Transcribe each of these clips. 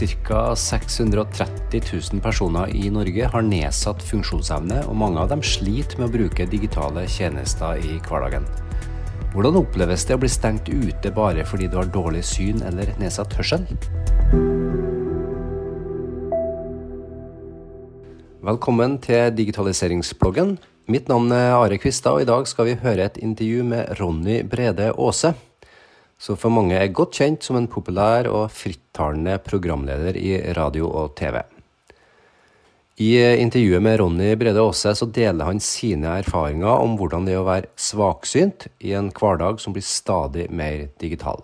Ca. 630 000 personer i Norge har nedsatt funksjonsevne, og mange av dem sliter med å bruke digitale tjenester i hverdagen. Hvordan oppleves det å bli stengt ute bare fordi du har dårlig syn eller nedsatt hørsel? Velkommen til digitaliseringsbloggen. Mitt navn er Are Kvistad, og i dag skal vi høre et intervju med Ronny Brede Aase som for mange er godt kjent som en populær og frittalende programleder i radio og TV. I intervjuet med Ronny Brede Aase så deler han sine erfaringer om hvordan det er å være svaksynt i en hverdag som blir stadig mer digital.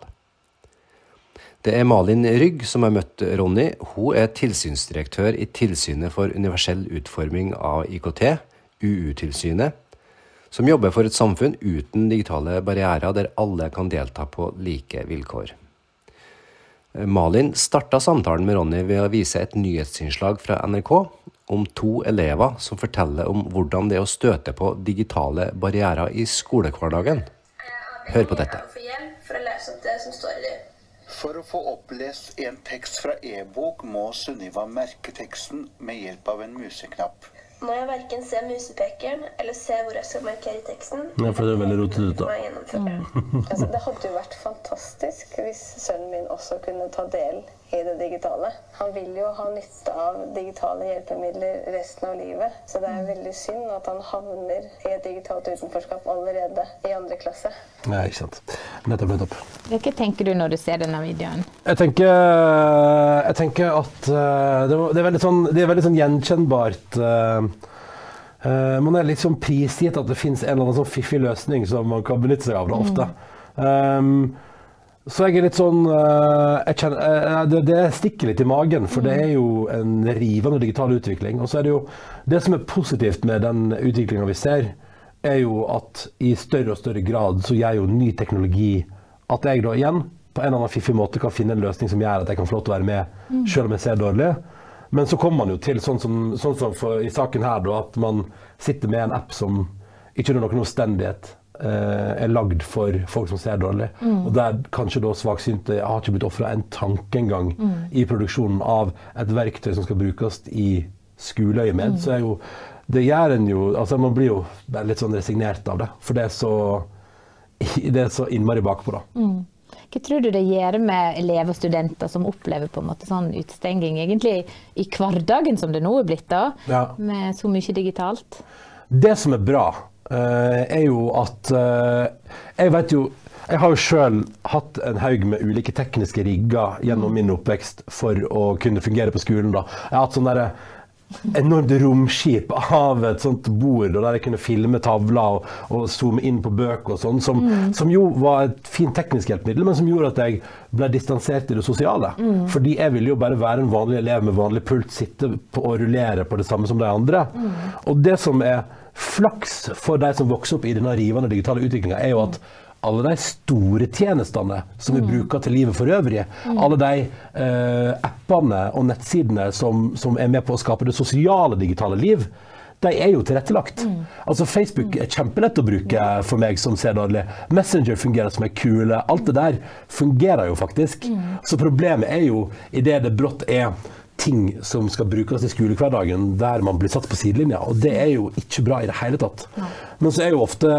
Det er Malin Rygg som har møtt Ronny. Hun er tilsynsdirektør i Tilsynet for universell utforming av IKT, UU-tilsynet som jobber for et samfunn uten digitale barrierer, der alle kan delta på like vilkår. Malin starta samtalen med Ronny ved å vise et nyhetsinnslag fra NRK om to elever som forteller om hvordan det er å støte på digitale barrierer i skolehverdagen. Hør på dette. For å få opplest en tekst fra e-bok må Sunniva merke teksten med hjelp av en museknapp. Når jeg verken ser musepekeren eller ser hvor jeg skal markere teksten Ja, for det er veldig rotete. Mm. altså, det hadde jo vært fantastisk hvis sønnen min også kunne ta del i det digitale. Han vil jo ha nytte av digitale hjelpemidler resten av livet. Så det er veldig synd at han havner i et digitalt utenforskap allerede i andre klasse. Nei, ikke sant. Nettopp, nettopp. Hva tenker du når du ser denne videoen? Jeg tenker, jeg tenker at uh, det, er veldig sånn, det er veldig sånn gjenkjennbart. Uh, uh, man er litt sånn prisgitt at det finnes en eller annen sånn fiffig løsning som man kan benytte seg av da, ofte. Mm. Um, så jeg er litt sånn kjenner, det, det, stikker litt i magen, for det er jo en rivende digital utvikling. Og så er det jo det som er positivt med den utviklinga vi ser, er jo at i større og større grad så gjør jo ny teknologi at jeg da igjen på en eller annen fiffig måte kan finne en løsning som gjør at jeg kan få lov til å være med, mm. selv om jeg ser dårlig. Men så kommer man jo til, sånn som, sånn som for, i saken her, da, at man sitter med en app som ikke under noen omstendighet eh, er lagd for folk som ser dårlig. Mm. Og der kanskje da svaksynte har ikke blitt ofra en tanke engang mm. i produksjonen av et verktøy som skal brukes i skoleøyemed. Mm. Så er jo det gjør en jo altså Man blir jo bare litt sånn resignert av det. For det er så, det er så innmari bakpå, da. Mm. Hva tror du det gjør med elever og studenter som opplever på en måte sånn utstenging, egentlig i hverdagen som det nå er blitt, da, ja. med så mye digitalt? Det som er bra, er jo at uh, Jeg vet jo jeg har jo sjøl hatt en haug med ulike tekniske rigger gjennom min oppvekst for å kunne fungere på skolen. da. Jeg har hatt sånn derre enormt romskip av et sånt bord, og der jeg kunne filme tavler og, og zoome inn på bøker og sånn, som, mm. som, jo var et fint teknisk hjelpemiddel, men som gjorde at jeg ble distansert i det sosiale. Mm. Fordi jeg ville jo bare være en vanlig elev med vanlig pult, sitte på og rullere på det samme som de andre. Mm. Og det som er flaks for de som vokser opp i denne rivende digitale utviklinga, er jo at alle de store tjenestene som vi mm. bruker til livet for øvrig, mm. alle de eh, appene og nettsidene som, som, er med på å skape det sosiale digitale liv, de er jo tilrettelagt. Mm. Altså Facebook er kjempelett å bruke for meg som ser dårlig. Messenger fungerer som er kule. Alt det der fungerer jo faktisk. Mm. Så problemet er jo idet det brått er ting som skal brukes i skolehverdagen der man blir satt på sidelinja. Og det er jo ikke bra i det hele tatt. Men så er jo ofte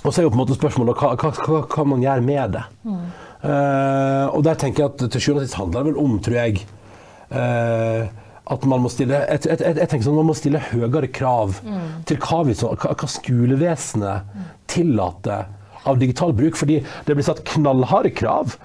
og så er jo på en måte spørsmålet hva, hva, hva kan man gjøre med det? Mm. Uh, og der tenker jeg at til sjuende og sist handler det vel om, tror jeg, uh, at man må stille jeg, jeg, jeg, tenker sånn, man må stille høyere krav mm. til hva, vi, hva, hva skolevesenet mm. tillater av digital bruk. Fordi det blir satt knallharde krav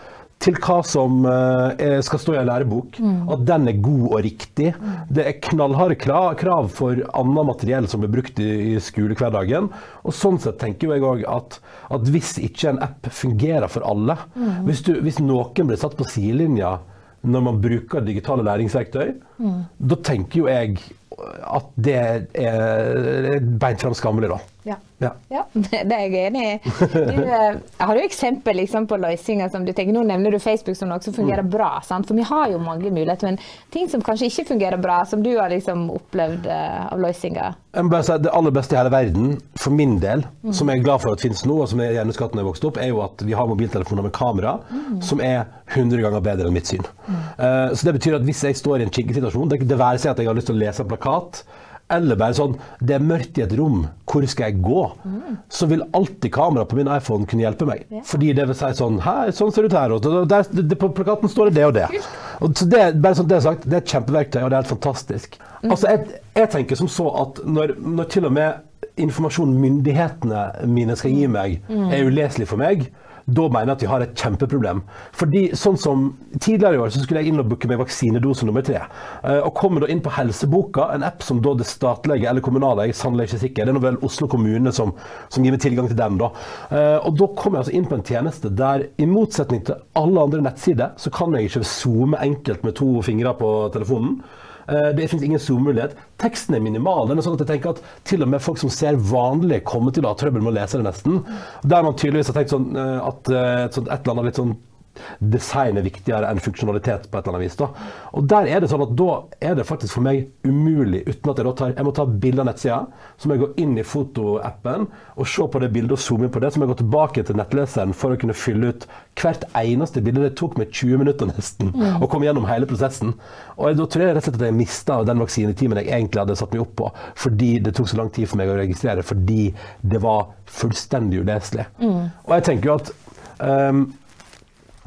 til hva som uh, skal stå i en lærebok. Mm. At den er god og riktig. Mm. Det er knallharde krav for annet materiell som blir brukt i, i skolehverdagen. Og sånn sett tenker jeg òg at, at, hvis ikke en app fungerer for alle, mm. hvis, du, hvis, noen blir satt på sidelinja når man bruker digitale læringsverktøy, mm. da tenker jo jeg at det er beint fram skammelig, da. Ja. Ja. ja. det er jeg enig i. Eh, har du eksempel liksom, på løsninger som du tenker Nå nevner du Facebook som noe som fungerer mm. bra. Sant? For vi har jo mange muligheter. Men ting som kanskje ikke fungerer bra, som du har liksom opplevd uh, av løsninger? det aller beste i hele verden, for min del, mm. som jeg er glad for at finnes nå, og som jeg gjerne skulle jeg vokste opp, er jo at vi har mobiltelefoner med kamera mm. som er 100 ganger bedre enn mitt syn. Mm. Uh, så det betyr at hvis jeg står i en kinkig situasjon, det, det være seg at jeg har lyst til å lese en plakat, eller bare sånn Det er mørkt i et rom, hvor skal jeg gå? Så vil alltid kameraet på min iPhone kunne hjelpe meg. Fordi det vil si sånn Her, sånn ser det ut her. Og der, der, på plakaten står det det og det. Og så det, bare sånn det er sagt, det er et kjempeverktøy, og det er helt fantastisk. Altså, jeg, jeg tenker som så at når, når til og med informasjonen myndighetene mine skal gi meg, er uleselig for meg, da mener jeg at vi har et kjempeproblem. Fordi sånn som Tidligere i år så skulle jeg inn og booke meg vaksinedose nummer tre. Eh, Og kommer da inn på Helseboka, en app som da det statlige eller kommunale, jeg er sannelig ikke sikker, det er nå vel Oslo kommune som, som gir meg tilgang til den. da. Eh, Og da kommer jeg altså inn på en tjeneste der i motsetning til alle andre nettsider, så kan jeg ikke zoome enkelt med to fingre på telefonen. Eh, Det finnes ingen zoom-mulighet. Teksten er minimal. Den er sånn at jeg tenker at Til og med folk som ser vanlig, kommer til å ha trøbbel med å lese det nesten. Der man tydeligvis har tenkt sånn eh, at eh, et, eller annet litt sånn design er viktigere enn funksjonalitet på et eller annet vis. Da. Og der er det sånn at da er det faktisk for meg umulig, uten at jeg da tar Jeg må ta bilde av nettsida, så må jeg gå inn i fotoappen og se på det bildet og zoome inn på det. Så må jeg gå tilbake til nettleseren for å kunne fylle ut hvert eneste bilde. Det tok meg 20 minutter nesten å komme gjennom hele prosessen. Og jeg, da tror jeg rett og slett at jeg mista den vaksinetimen jeg egentlig hadde satt meg opp på, fordi det tok så lang tid for meg å registrere, fordi det var fullstendig uleselig. Og jeg tenker jo at ehm,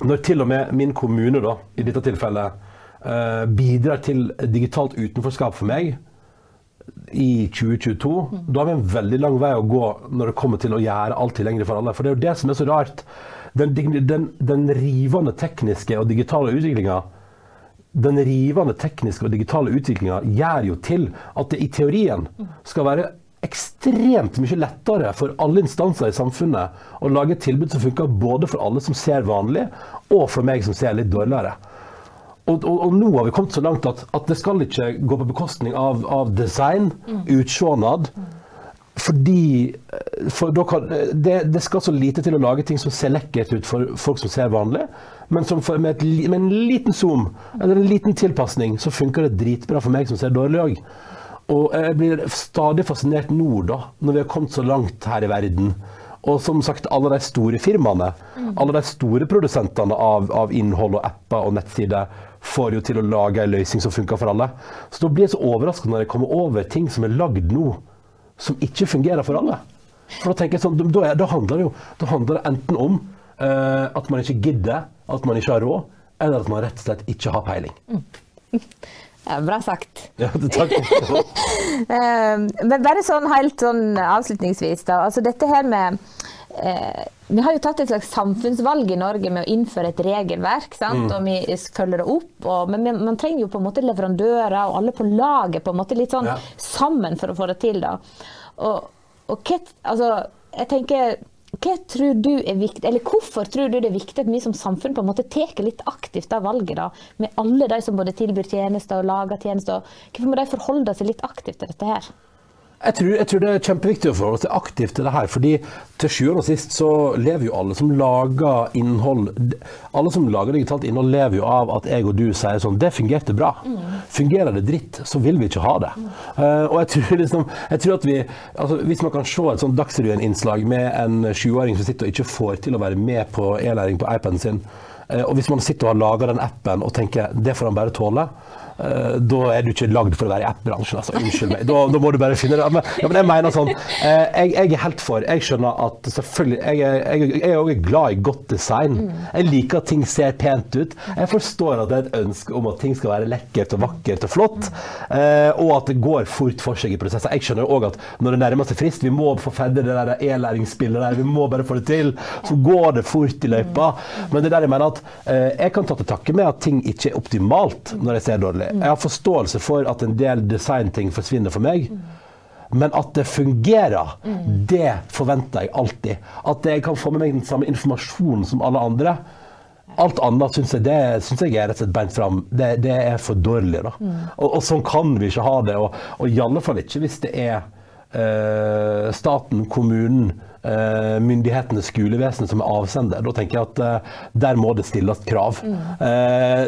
når til og med min kommune, da, i dette tilfellet, eh, bidrar til digitalt utenforskap for meg i 2022, da har vi en veldig lang vei å gå når det kommer til å gjøre alt tilgjengelig for alle. For det er jo det som er så rart. Den, den, den rivende tekniske og digitale utviklinga den rivende tekniske og digitale utviklinga gjør jo til at det i teorien skal være ekstremt mye lettere for alle instanser i samfunnet å lage et tilbud som funker både for alle som ser vanlig, og for meg som ser litt dårligere. Og, og, og nå har vi kommet så langt at, at det skal ikke gå på bekostning av, av design, utseendet. Fordi for kan, det, det skal så lite til å lage ting som ser lekkert ut for folk som ser vanlig, men som for, med, et, med en liten zoom eller en liten tilpasning, så funker det dritbra for meg som ser dårlig òg. Og jeg blir stadig fascinert nå, da, når vi har kommet så langt her i verden. Og som sagt, alle de store firmaene, alle de store produsentene av, av innhold og apper og nettsider, får jo til å lage en løsning som funker for alle. Så da blir jeg så overrasket når jeg kommer over ting som er lagd nå, som ikke fungerer for alle. For da tenker jeg sånn, da, da handler det jo da handler det enten om uh, at man ikke gidder, at man ikke har råd, eller at man rett og slett ikke har peiling. Ja, bra sagt. Ja, takk. Eh, men bare sånn helt sånn avslutningsvis, da. Altså dette her med eh, Vi har jo tatt et slags samfunnsvalg i Norge med å innføre et regelverk, sant? og vi følger det opp. Og, men man trenger jo på en måte leverandører og alle på laget på en måte litt sånn Ja. sammen for å få det til. da. Og, og altså, jeg tenker hva tror du er viktig, eller Hvorfor tror du det er viktig at vi som samfunn på en måte tar litt aktivt av valget, da, med alle de som både tilbyr tjenester og lager tjenester? Hvorfor må de forholde seg litt aktivt til dette her? Jeg tror, jeg tror det er kjempeviktig å forholde seg aktivt til det her. fordi til sjuende og sist så lever jo alle som lager innhold Alle som lager digitalt innhold, lever jo av at jeg og du sier sånn Det fungerte bra. Fungerer det dritt, så vil vi ikke ha det. Uh, og jeg tror liksom jeg tror at vi, altså Hvis man kan se et sånt Dagsrevyen-innslag med en sjuåring som sitter og ikke får til å være med på e-læring på iPaden sin, uh, og hvis man sitter og har laga den appen og tenker det får han bare tåle, da er du ikke lagd for å være i app-bransjen. Altså. Unnskyld meg. Da, da må du bare finne det. Men, ja, men jeg mener sånn, eh, jeg, jeg er helt for. Jeg skjønner at selvfølgelig Jeg, jeg, jeg er òg glad i godt design. Jeg liker at ting ser pent ut. Jeg forstår at det er et ønske om at ting skal være lekkert og vakkert og flott, eh, og at det går fort for seg i prosesser. Jeg skjønner òg at når det nærmer seg frist, vi må få ferdig det der e-læringsspillet der, vi må bare få det til, så går det fort i løypa. Men det er der jeg mener at eh, jeg kan ta til takke med at ting ikke er optimalt når jeg ser dårlig. Jeg har forståelse for at en del designting forsvinner for meg. Men at det fungerer, det forventer jeg alltid. At jeg kan få med meg den samme informasjonen som alle andre. Alt annet syns jeg, det synes jeg er rett og slett beint fram. Det, det er for dårlig. Da. Og, og sånn kan vi ikke ha det. Og, og i alle fall ikke hvis det er eh, staten, kommunen, eh, myndighetene, skolevesenet som er avsender. Da tenker jeg at eh, der må det stilles krav. Mm.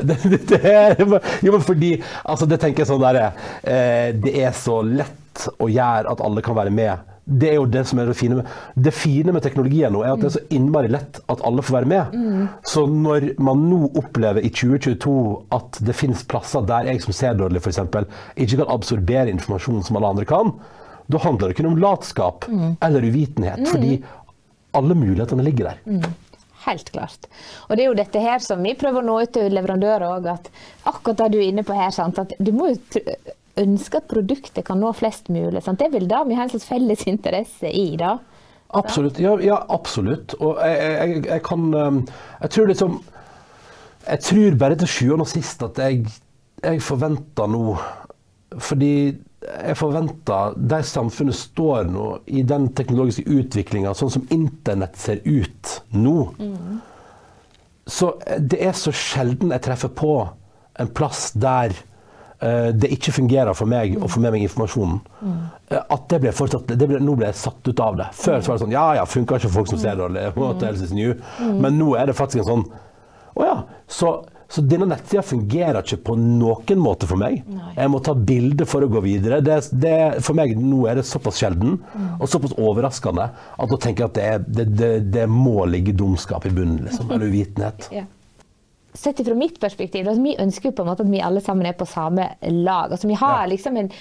det, det, det er, jo, men fordi altså, Det tenker jeg sånn der, eh, Det er så lett å gjøre at alle kan være med. det er jo det som er det fine med Det fine med teknologien nå, er at det er så innmari lett at alle får være med. Så når man nå opplever i 2022 at det finnes plasser der jeg som ser dårlig f.eks. ikke kan absorbere informasjon som alle andre kan, da handler det kun om latskap eller uvitenhet, fordi alle mulighetene ligger der. Helt klart. Og det er jo dette her som vi prøver å nå ut til leverandører òg, at akkurat det du er inne på her, sant, at du må jo ønske at produktet kan nå flest mulig. Sant? Det er vel da vi har en slags felles interesse i, da. Absolutt. Ja, ja absolutt. Og jeg, jeg, jeg kan um, Jeg tror liksom Jeg tror bare til sjuende og sist at jeg, jeg forventer nå Fordi jeg forventer der samfunnet står nå, i den teknologiske utviklinga, sånn som internett ser ut nå Så det er så sjelden jeg treffer på en plass der uh, det ikke fungerer for meg å få med meg informasjonen. Mm. At det ble fortsatt, det ble, Nå ble jeg satt ut av det. Før så var det sånn Ja ja, funka ikke for folk som ser dårlig. Men nå er det faktisk en sånn Å ja. Så, så denne nettsida fungerer ikke på noen måte for meg. Jeg må ta bilde for å gå videre. Det, det, for meg nå er det såpass sjelden og såpass overraskende at da tenker jeg at det, er, det, det, må ligge dumskap i bunnen, liksom. Eller uvitenhet. Sett fra mitt perspektiv, altså, vi ønsker jo på en måte at vi alle sammen er på samme lag. Altså, vi har Ja. liksom en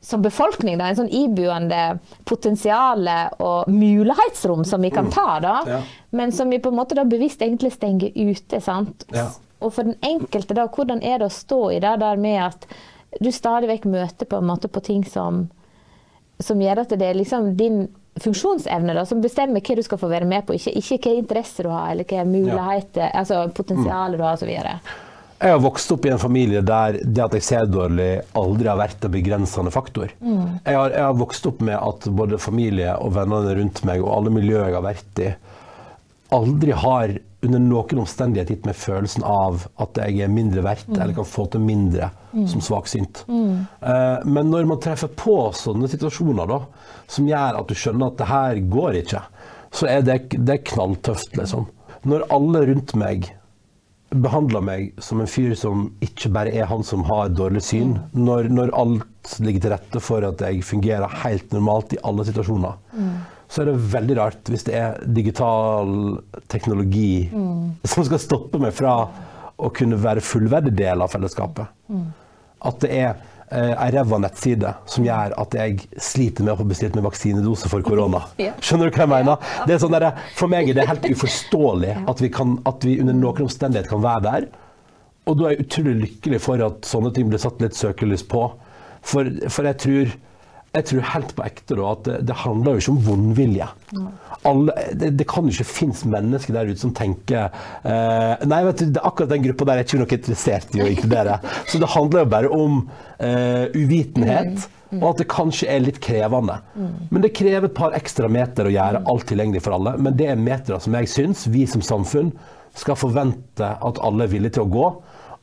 som befolkning da, en sånn ibuende potensial og mulighetsrom som vi kan ta, da, Ja. men som vi på en måte da bevisst egentlig stenger ute. sant? Ja. Og for den enkelte, da, hvordan er det å stå i det der med at du stadig vekk møter på på ting som, som gjør at det er liksom din funksjonsevne da, som bestemmer hva du skal få være med på, ikke, ikke hva interesse du har, eller hva muligheter, altså potensialet du har, osv. Jeg har vokst opp i en familie der det at jeg ser dårlig, aldri har vært en begrensende faktor. Jeg, har, jeg har vokst opp med at både familie og vennene rundt meg og alle miljøer jeg har vært i, aldri har under noen omstendighet gitt meg følelsen av at jeg er mindre verdt eller kan få til mindre som svaksynt. Eh, men når man treffer på sånne situasjoner da, som gjør at du skjønner at det her går ikke, så er det, det er knalltøft, liksom. Når alle rundt meg behandler meg som en fyr som ikke bare er han som har dårlig syn, når, når alt ligger til rette for at jeg fungerer helt normalt i alle situasjoner, så er det veldig rart hvis det er digital teknologi som skal stoppe meg fra å kunne være fullverdig del av fellesskapet. At det er eh, ei ræva nettside som gjør at jeg sliter med å få bestilt meg vaksinedose for korona. Skjønner du hva jeg mener? Det er sånn der, for meg er det helt uforståelig at vi, kan, at vi under noen omstendighet kan være der. Og da er jeg utrolig lykkelig for at sånne ting blir satt litt søkelys på. For, for jeg tror jeg tror helt på ekte da, at det, handler jo ikke om vondvilje. Alle, det, det kan jo ikke finnes mennesker der ute som tenker eh, Nei, vet du, akkurat den gruppa der er ikke noe interessert i å inkludere. Så det handler jo bare om eh, uvitenhet, og at det kanskje er litt krevende. Men det krever et par ekstra meter å gjøre alt tilgjengelig for alle. Men det er metere som jeg syns vi som samfunn skal forvente at alle er villige til å gå.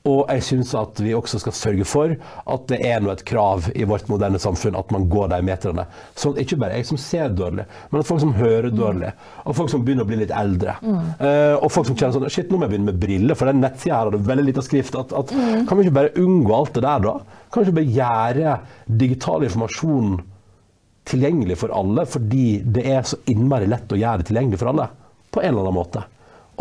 Og jeg syns at vi også skal sørge for at det er noe et krav i vårt moderne samfunn at man går de meterne. Sånn ikke bare jeg som ser dårlig, men folk som hører dårlig, og folk som begynner å bli litt eldre. Eh, og folk som kjenner sånn Shit, nå må jeg begynne med briller, for den nettsida her har det veldig lita skrift. At, at, Kan vi ikke bare unngå alt det der, da? Kan vi ikke bare gjøre digital informasjon tilgjengelig for alle, fordi det er så innmari lett å gjøre det tilgjengelig for alle? På en eller annen måte.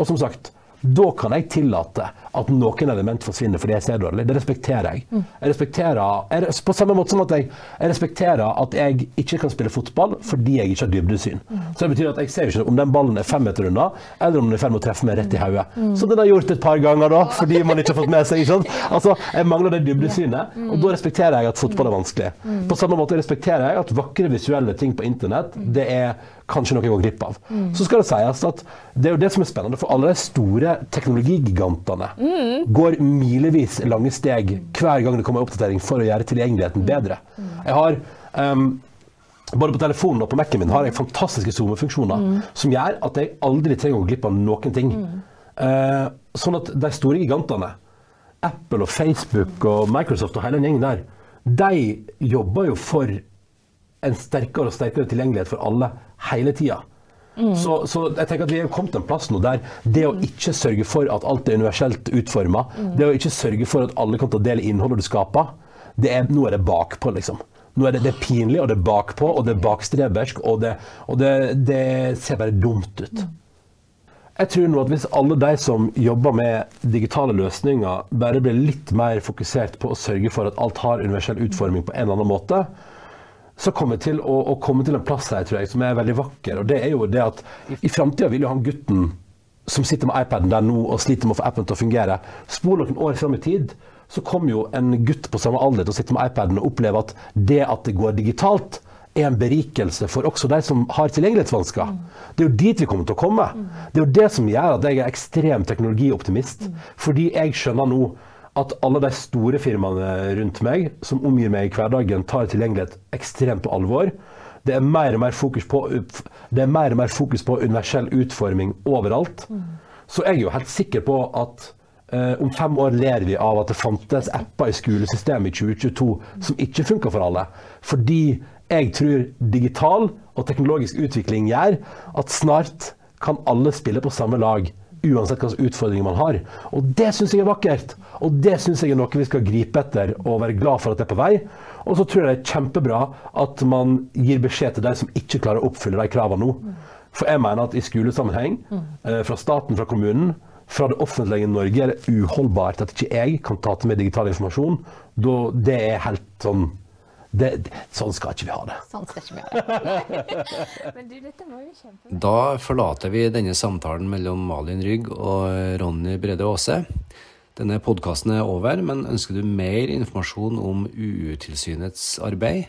Og som sagt, da kan jeg tillate at noen element forsvinner fordi jeg ser dårlig. Det respekterer jeg. Jeg respekterer, jeg, på samme måte som at jeg, jeg respekterer at jeg ikke kan spille fotball fordi jeg ikke har dybdesyn. Så det betyr at jeg ser ikke om den ballen er fem meter unna, eller om den er i ferd med å treffe meg rett i hodet. Som den har gjort et par ganger da, fordi man ikke har fått med seg. Altså, jeg mangler det dybdesynet, og da respekterer jeg at fotball er vanskelig. På samme måte respekterer jeg at vakre visuelle ting på internett, det er kanskje noe jeg går glipp av. Så skal det sies at det er jo det som er spennende, for alle de store teknologigigantene går milevis lange steg hver gang det kommer en oppdatering for å gjøre tilgjengeligheten bedre. Jeg har um, både på telefonen og på Mac-en min har jeg fantastiske zoomefunksjoner som gjør at jeg aldri trenger å gå glipp av noen ting. Eh, sånn at de store gigantene, Apple og Facebook og Microsoft og hele den gjengen der, de jobber jo for en sterkere og sterkere tilgjengelighet for alle hele tida. Så, så jeg tenker at vi er kommet til en plass nå der det å ikke sørge for at alt er universelt utforma, det å ikke sørge for at alle kan ta del i innholdet du skaper, det er, nå er det bakpå, liksom. Nå er det, det er pinlig, og det er bakpå, og det er bakstrebersk, og det, og det, det ser bare dumt ut. Jeg tror nå at hvis alle de som jobber med digitale løsninger, bare blir litt mer fokusert på å sørge for at alt har universell utforming på en eller annen måte, så kommer jeg til å, å komme til en plass her tror jeg, som er veldig vakker. Og det er jo det at i, framtida vil jo han gutten som sitter med iPaden der nå og sliter med å få appen til å fungere, spol noen år fram i tid, så kommer jo en gutt på samme alder til å sitte med iPaden og oppleve at det at det går digitalt, er en berikelse for også de som har tilgjengelighetsvansker. Det er jo dit vi kommer til å komme. Det er jo det som gjør at jeg er ekstrem teknologioptimist. Fordi jeg skjønner nå at alle de store firmaene rundt meg, som omgir meg i hverdagen, tar tilgjengelighet ekstremt på alvor. Det er mer og mer fokus på, er mer mer fokus på universell utforming overalt. Så jeg er jo helt sikker på at eh, om fem år ler vi av at det fantes apper i skolesystemet i 2022 som ikke funker for alle. Fordi jeg tror digital og teknologisk utvikling gjør at snart kan alle spille på samme lag. Uansett hvilke utfordringer man har. Og det syns jeg er vakkert. Og det syns jeg er noe vi skal gripe etter og være glad for at det er på vei. Og så tror jeg det er kjempebra at man gir beskjed til de som ikke klarer å oppfylle de kravene nå. For jeg mener at i skolesammenheng, eh, fra staten, fra kommunen, fra det offentlige Norge, er det uholdbart at ikke jeg kan ta til meg digital informasjon. Da, det er helt sånn det, det, Sånn skal ikke vi ha det. Sånn skal ikke vi ha det. Men du, dette var jo kjempebra. Da forlater vi denne samtalen mellom Malin Rygg og Ronny Brede Aase. Denne podkasten er over, men ønsker du mer informasjon om UU-tilsynets arbeid,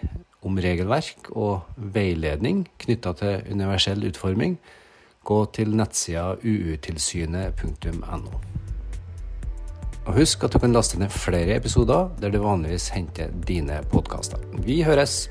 om regelverk og veiledning knytta til universell utforming, gå til nettsida uutilsynet.no. Og husk at du kan laste ned flere episoder der du vanligvis henter dine podkaster. Vi høres!